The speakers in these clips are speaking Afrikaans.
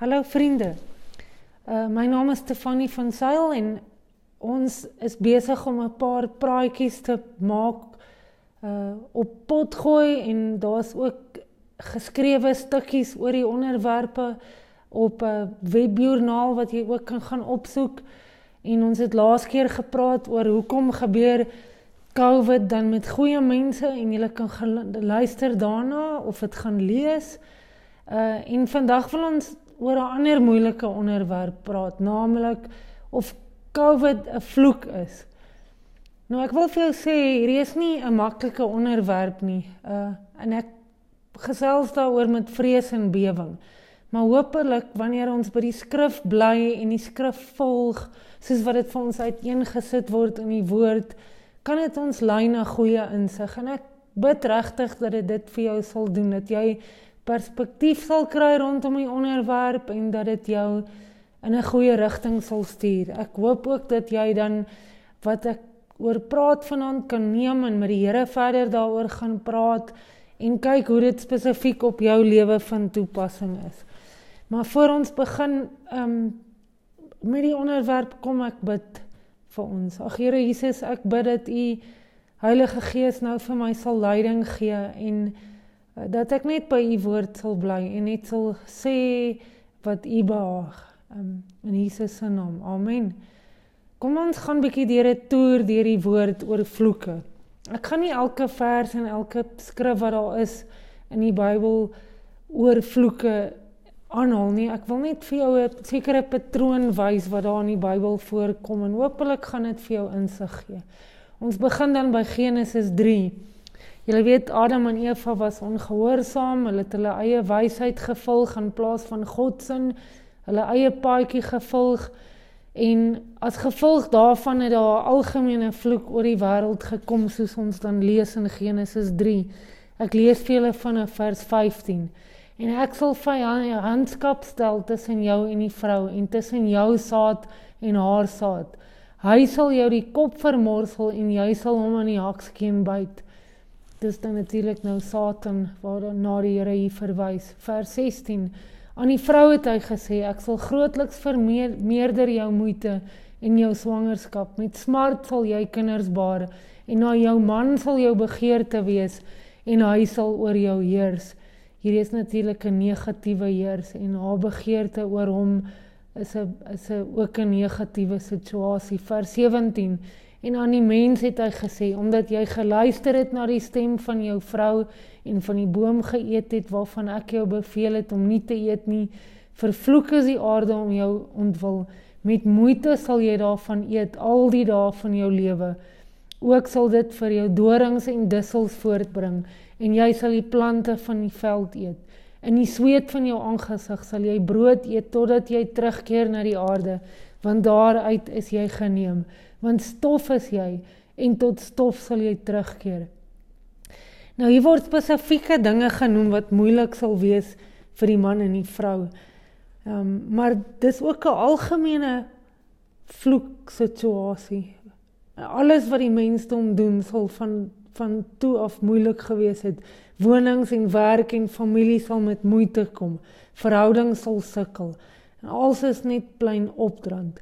Hallo vriende. Uh my naam is Stefanie van Sail en ons is besig om 'n paar praatjies te maak uh op potgooi en daar's ook geskrewe stukkies oor die onderwerpe op 'n webjoernaal wat jy ook kan gaan opsoek. En ons het laas keer gepraat oor hoekom gebeur COVID dan met goeie mense en jy kan luister daarna of dit gaan lees. Uh en vandag wil ons oor 'n ander moeilike onderwerp praat, naamlik of COVID 'n vloek is. Nou ek wil vir jou sê hierdie is nie 'n maklike onderwerp nie. Uh en ek gesels daaroor met vrees en bewering. Maar hopelik wanneer ons by die skrif bly en die skrif volg soos wat dit vir ons uiteengesit word in die woord, kan dit ons lei na goeie insig en ek bid regtig dat dit dit vir jou sal doen dat jy perspektief sal kry rondom die onderwerp en dat dit jou in 'n goeie rigting sal stuur. Ek hoop ook dat jy dan wat ek oor praat vanaand kan neem en met die Here verder daaroor gaan praat en kyk hoe dit spesifiek op jou lewe van toepassing is. Maar voor ons begin um met die onderwerp kom ek bid vir ons. Ag Here Jesus, ek bid dat U Heilige Gees nou vir my sal leiding gee en dat ek net by u woord sal bly en net sal sê wat u behaag um, in Jesus se naam. Amen. Kom ons gaan bietjie deur 'n toer deur die woord oor vloeke. Ek gaan nie elke vers en elke skrif wat daar is in die Bybel oor vloeke aanhaal nie. Ek wil net vir jou 'n sekere patroon wys wat daar in die Bybel voorkom en hopelik gaan dit vir jou insig gee. Ons begin dan by Genesis 3. Julle weet Adam en Eva was ongehoorsaam, hulle het hulle eie wysheid gevolg in plaas van God se, hulle eie paadjie gevolg en as gevolg daarvan het daar 'n algemene vloek oor die wêreld gekom soos ons dan lees in Genesis 3. Ek lees vir julle van vers 15. En ek sal vyandskap stel tussen jou en die vrou en tussen jou saad en haar saad. Hy sal jou die kop vermorsel en jy sal hom aan die hakskeen byt dis dan natuurlik nou Satan waar dan na die Here hier verwys. Vers 16. Aan die vrou het hy gesê ek sal grootliks vermeerder jou moeite en jou swangerskap. Met smart sal jy kinders baar en na jou man sal jou begeerte wees en hy sal oor jou heers. Hier is natuurlik 'n negatiewe heers en haar begeerte oor hom is 'n is 'n ook 'n negatiewe situasie. Vers 17 En aan die mens het hy gesê omdat jy geluister het na die stem van jou vrou en van die boom geëet het waarvan ek jou beveel het om nie te eet nie, vervloek is die aarde om jou ontwil. Met moeite sal jy daarvan eet al die dae van jou lewe. Ook sal dit vir jou dorings en dussels voortbring en jy sal die plante van die veld eet. In die sweet van jou aangesig sal jy brood eet totdat jy terugkeer na die aarde, want daaruit is jy geneem want stof is jy en tot stof sal jy terugkeer. Nou hier word spesifieke dinge genoem wat moeilik sal wees vir die man en die vrou. Ehm um, maar dis ook 'n algemene vloek situasie. Alles wat die mensdom doen sal van van toe af moeilik gewees het. Wonings en werk en familie sal met moeite kom. Verhoudings sal sukkel. Alles is net plain opdrand.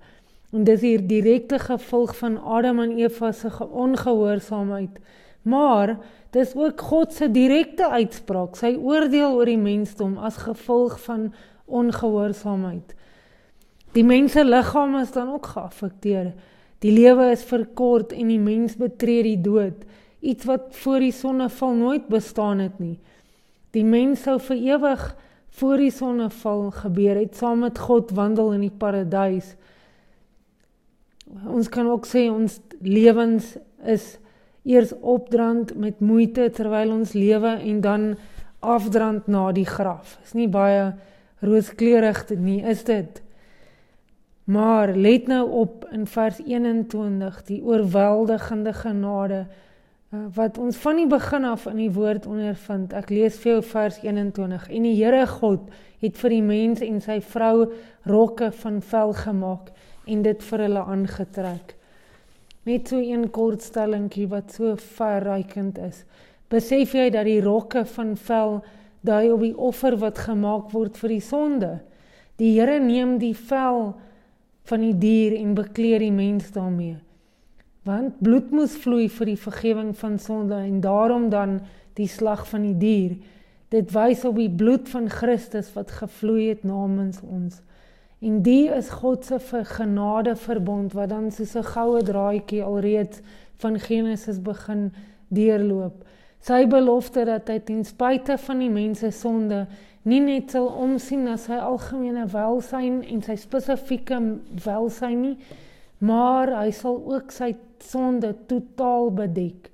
En dis hier direkte gevolg van Adam en Eva se ongehoorsaamheid. Maar dis ook God se direkte uitspraak, sy oordeel oor die mensdom as gevolg van ongehoorsaamheid. Die mens se liggaam is dan ook geaffekteer. Die lewe is verkort en die mens betree die dood, iets wat voor die sonneval nooit bestaan het nie. Die mens sou vir ewig voor die sonneval gebeur het saam met God wandel in die paradys ons kan ook sê ons lewens is eers opdrand met moeite terwyl ons lewe en dan afdrand na die graf. Is nie baie rooskleurig nie, is dit? Maar let nou op in vers 21 die oorweldigende genade uh, wat ons van die begin af in die woord ondervind. Ek lees vir jou vers 21. En die Here God het vir die mens en sy vrou rokke van vel gemaak en dit vir hulle aangetrek. Net so een kortstellingkie wat so verrykend is. Besef jy dat die rokke van vel dui op die offer wat gemaak word vir die sonde? Die Here neem die vel van die dier en bekleer die mens daarmee. Want bloed moes vloei vir die vergifnis van sonde en daarom dan die slag van die dier. Dit wys op die bloed van Christus wat gevloei het namens ons. En die is God se genade verbond wat dan soos 'n goue draadjie alreeds van Genesis begin deurloop. Sy belofte dat hy ten spyte van die mense sonde nie net sal omsien na sy algemene welsyn en sy spesifieke welsyn nie, maar hy sal ook sy sonde totaal bedek.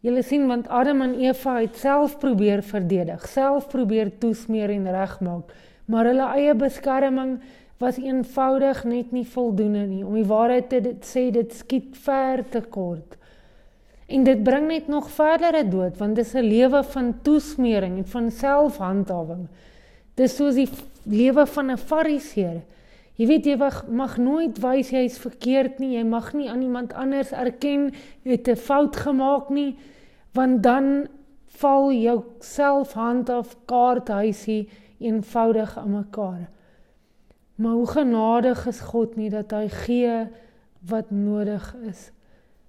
Julle sien want Adam en Eva het self probeer verdedig, self probeer toesmeer en regmaak, maar hulle eie beskerming was eenvoudig net nie voldoende nie. Om die waarheid te sê, dit skiet ver te kort. En dit bring net nog verdere dood want dit is 'n lewe van toesmering en van selfhandhawing. Dis soos die lewe van 'n fariseer. Jy weet jy mag nooit wys jy is verkeerd nie. Jy mag nie aan iemand anders erken jy het 'n fout gemaak nie want dan val jou selfhandhaf kaarthuisie eenvoudig aan mekaar. Maar hoe genadig is God nie dat hy gee wat nodig is.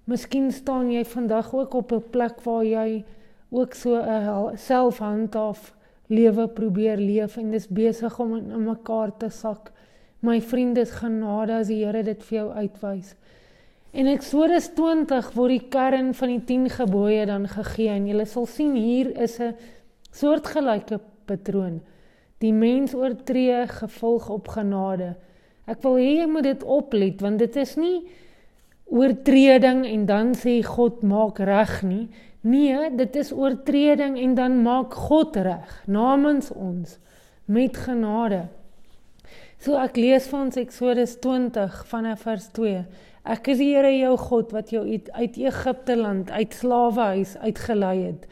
Miskien staan jy vandag ook op 'n plek waar jy ook so 'n selfhandhaaf lewe probeer leef en dis besig om in mekaar te sak. My vriende, is genade as die Here dit vir jou uitwys. En Eksodus 20 word die kern van die 10 gebooie dan gegee en jy sal sien hier is 'n soortgelyke patroon. Die mens oortree gevolg op genade. Ek wil hê jy moet dit oplet want dit is nie oortreding en dan sê God maak reg nie. Nee, dit is oortreding en dan maak God reg namens ons met genade. So ek lees vir ons Eksodus 20 vanaf vers 2. Ek is die Here jou God wat jou uit, uit Egipte land, uit slawehuis uitgelei het.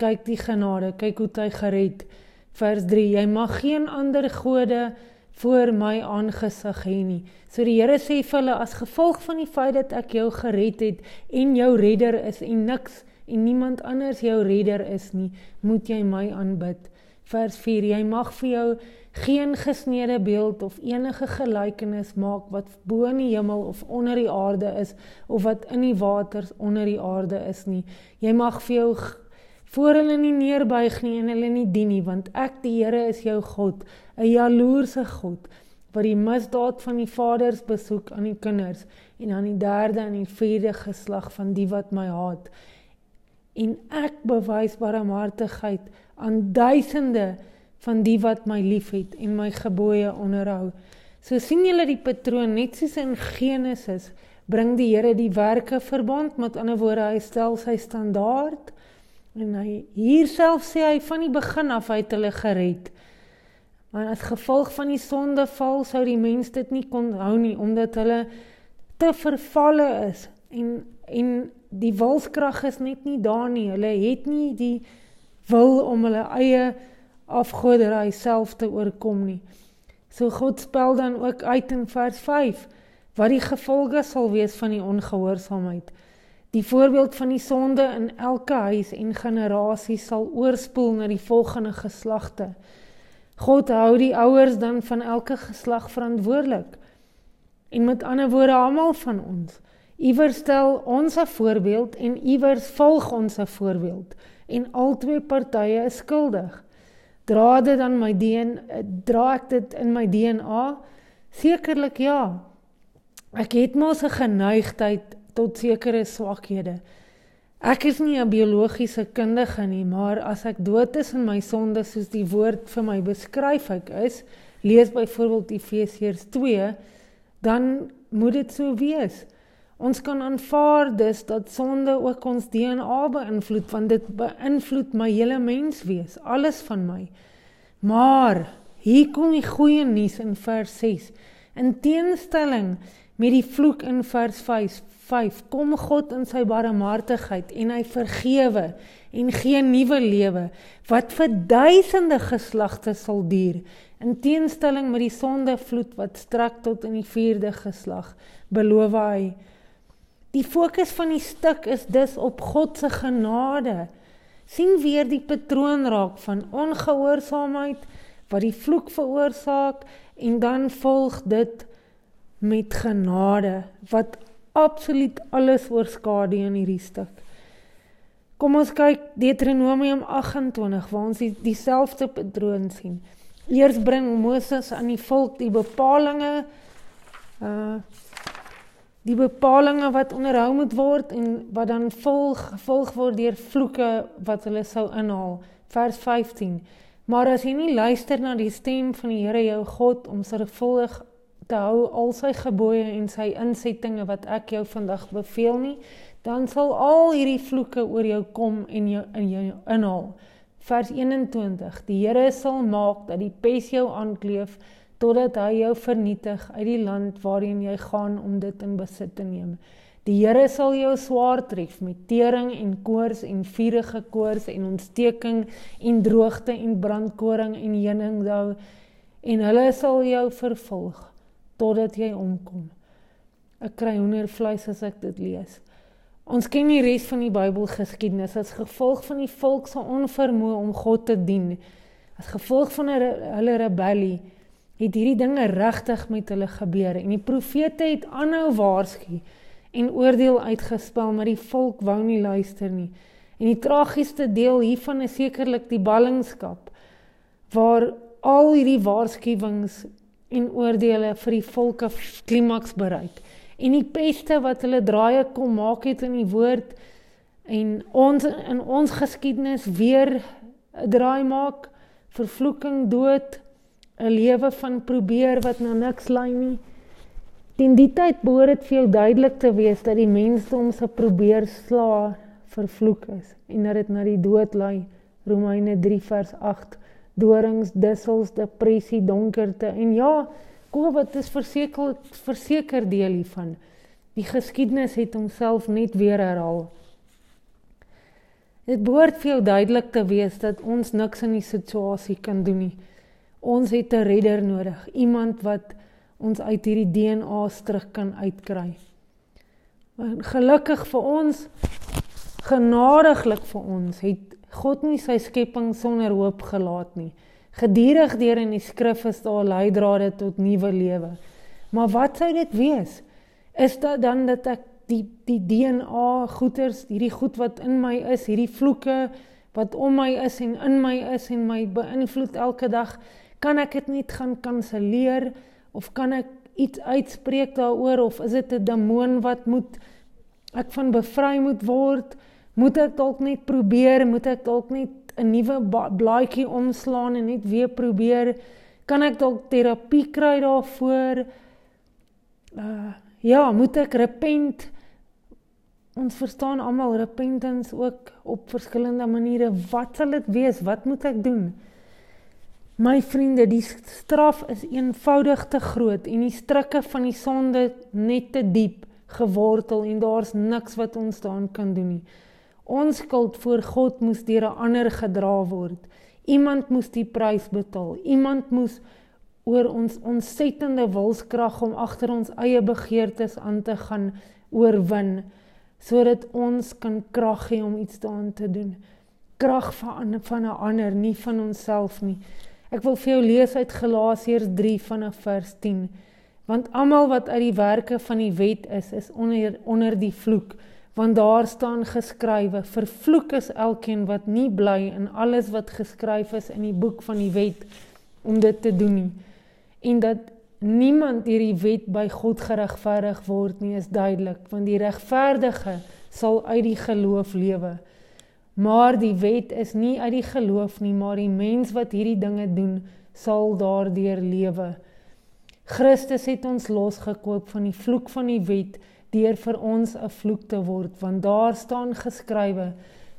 Kyk die genade, kyk hoe hy gered. Vers 3: Jy mag geen ander gode voor my aangesig hê nie. So die Here sê vir hulle as gevolg van die feit dat ek jou gered het en jou redder is en niks en niemand anders jou redder is nie, moet jy my aanbid. Vers 4: Jy mag vir jou geen gesneede beeld of enige gelykenis maak wat bo in die hemel of onder die aarde is of wat in die waters onder die aarde is nie. Jy mag vir jou voor hulle nie neerbuig nie en hulle nie dien nie want ek die Here is jou God 'n jaloerse God wat die misdaad van die vaders besoek aan die kinders en aan die derde en die vierde geslag van die wat my haat. En ek bewys barmhartigheid aan duisende van die wat my liefhet en my gebooie onderhou. So sien julle die patroon net soos in Genesis bring die Here die werke verband met ander woorde hy stel sy standaard En hy hier self sê hy van die begin af hy het hulle gered. Maar as gevolg van die sondeval sou die mens dit nie kon hou nie omdat hulle te vervalle is en en die wilskrag is net nie daar nie. Hulle het nie die wil om hulle eie afgoderry self te oorkom nie. So God spel dan ook uit in vers 5 wat die gevolge sal wees van die ongehoorsaamheid. Die voorbeeld van die sonde in elke huis en generasie sal oorspoel na die volgende geslagte. God hou die ouers dan van elke geslag verantwoordelik. En met ander woorde almal van ons. Iewers stel ons 'n voorbeeld en iewers volg ons 'n voorbeeld en albei partye is skuldig. Dra dit dan my DNA, dra ek dit in my DNA? Sekerlik ja. Ek het mos 'n geneigtheid tot sekere swakhede. Ek is nie 'n biologiese kundige nie, maar as ek dood is in my sonde soos die woord vir my beskryf ek is, lees byvoorbeeld Efesiërs 2, dan moet dit so wees. Ons kan aanvaar dus dat sonde ook ons DNA beïnvloed want dit beïnvloed my hele menswees, alles van my. Maar hier kom die goeie nuus in vers 6. In teenstelling met die vloek in vers 5, 5 kom God in sy barmhartigheid en hy vergewe en gee nuwe lewe wat vir duisende geslagte sal duur in teenstelling met die sondevloed wat strek tot in die 4de geslag beloof hy. Die fokus van die stuk is dus op God se genade. Sien weer die patroon raak van ongehoorsaamheid wat die vloek veroorsaak en dan volg dit met genade wat absoluut alles oorskadu in hierdie stuk. Kom ons kyk Deuteronomium 28 waar ons die, dieselfde patroon sien. Eers bring Moses aan die volk die bepalinge uh die bepalinge wat onderhou moet word en wat dan volg gevolg word deur vloeke wat hulle sou inhaal. Vers 15. Maar as jy nie luister na die stem van die Here jou God om sorgvuldig te hou al sy gebooie en sy insettinge wat ek jou vandag beveel nie, dan sal al hierdie vloeke oor jou kom en jou in jou inhaal. Vers 21. Die Here sal maak dat die pes jou aankleef totdat hy jou vernietig uit die land waarheen jy gaan om dit in besit te neem. Die Here sal jou swaar tref met tering en koors en vurige koors en ontsteking en droogte en brandkoring en heuningsdou en hulle sal jou vervolg totdat jy omkom. Ek kry hoendervleis as ek dit lees. Ons ken die res van die Bybelgeskiedenis as gevolg van die volk se onvermoë om God te dien. As gevolg van hulle rebellie het hierdie dinge regtig met hulle gebeur en die profete het aanhou waarsku en oordeel uitgespel maar die volk wou nie luister nie en die tragiesste deel hiervan is sekerlik die ballingskap waar al hierdie waarskuwings en oordeele vir die volke klimaks bereik en die peste wat hulle draaie kom maak het in die woord en ons in ons geskiedenis weer 'n draai maak vervloeking dood 'n lewe van probeer wat na niks lei nie. Teen die tyd behoort dit jou duidelik te wees dat die mensdom se probeer sla vervloek is en dat dit na die dood lei. Romeine 3 vers 8. Dorings, dussels, depressie, donkerte en ja, COVID is verseker verseker deel hiervan. Die geskiedenis het homself net weer herhaal. Dit behoort vir jou duidelik te wees dat ons niks in die situasie kan doen nie. Ons het 'n redder nodig, iemand wat ons uit hierdie DNA terug kan uitkry. Gelukkig vir ons, genadiglik vir ons, het God nie sy skepping sonder hoop gelaat nie. Gedurig deur in die skrif is daar leidrade tot nuwe lewe. Maar wat sou dit wees? Is dit dan dat ek die die DNA goeters, hierdie goed wat in my is, hierdie vloeke wat om my is en in my is en my beïnvloed elke dag, kan ek dit net gaan kanselleer of kan ek iets uitspreek daaroor of is dit 'n demoon wat moet ek van bevry moet word moet ek dalk net probeer? Moet ek dalk net 'n nuwe blaadjie omslaan en net weer probeer? Kan ek dalk terapie kry daarvoor? Uh, ja moet ek repent? Ons verstaan almal repentance ook op verskillende maniere. Wat sal dit wees? Wat moet ek doen? My vriende, die straf is eenvoudig te groot en die strikke van die sonde net te diep gewortel en daar's niks wat ons daaraan kan doen nie. Ons skuld voor God moes deur 'n ander gedra word. Iemand moes die prys betaal. Iemand moes oor ons ontsettende wilskrag om agter ons eie begeertes aan te gaan oorwin sodat ons kan krag hê om iets daaraan te doen. Krag van van 'n ander, nie van onsself nie. Ek wil vir jou lees uit Galasiërs 3 vanaf vers 10. Want almal wat uit die werke van die wet is, is onder onder die vloek, want daar staan geskrywe: Vervloek is elkeen wat nie bly in alles wat geskryf is in die boek van die wet om dit te doen nie. En dat niemand deur die wet by God geregverdig word nie, is duidelik, want die regverdige sal uit die geloof lewe. Maar die wet is nie uit die geloof nie, maar die mens wat hierdie dinge doen, sal daardeur lewe. Christus het ons losgekoop van die vloek van die wet deur vir ons 'n vloek te word, want daar staan geskrywe: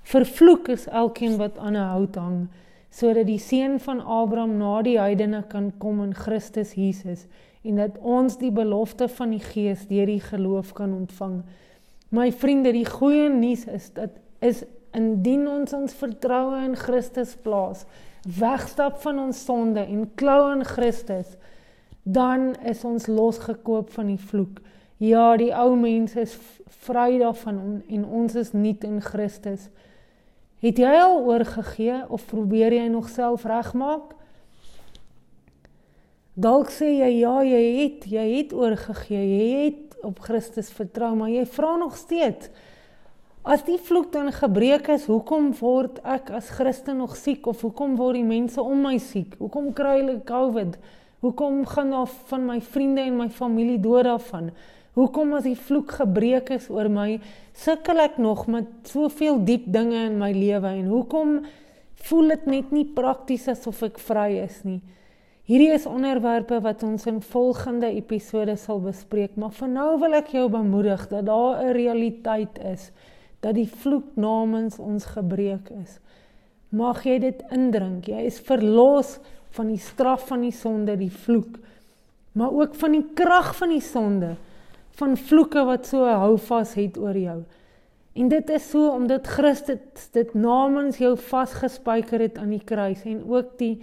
Vervloek is elkeen wat aan 'n hout hang, sodat die seun van Abraham na die heidene kan kom in Christus Jesus en dat ons die belofte van die Gees deur die geloof kan ontvang. My vriende, die goeie nuus is dat is indien ons ons vertroue in Christus plaas, wegstap van ons sonde en klou aan Christus, dan is ons losgekoop van die vloek. Ja, die ou mens is vry daarvan en ons is nuut in Christus. Het jy al oorgegee of probeer jy nog self regmaak? Dalk sê jy ja, jy het, jy het oorgegee, jy het op Christus vertrou, maar jy vra nog steeds As die vloek dan gebreek is, hoekom word ek as Christen nog siek of hoekom word die mense om my siek? Hoekom kry hulle COVID? Hoekom gaan daar van my vriende en my familie dood daarvan? Hoekom as die vloek gebreek is oor my, sukkel ek nog met soveel diep dinge in my lewe en hoekom voel dit net nie prakties asof ek vry is nie? Hierdie is onderwerpe wat ons in volgende episode sal bespreek, maar vir nou wil ek jou bemoedig dat daar 'n realiteit is dat die vloek namens ons gebreek is. Mag jy dit indrink. Jy is verlos van die straf van die sonde, die vloek, maar ook van die krag van die sonde, van vloeke wat so hou vas het oor jou. En dit is so omdat Christus dit namens jou vasgespijker het aan die kruis en ook die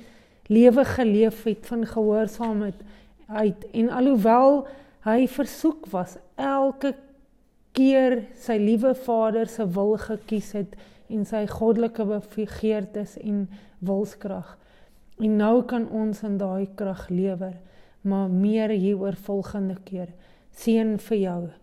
lewe geleef het van gehoorsaamheid uit en alhoewel hy versoek was elke keer sy liewe Vader se wil gekies het en sy goddelike begeertes en wilskrag. En nou kan ons in daai krag lewer, maar meer hieroor volgende keer. Seën vir jou.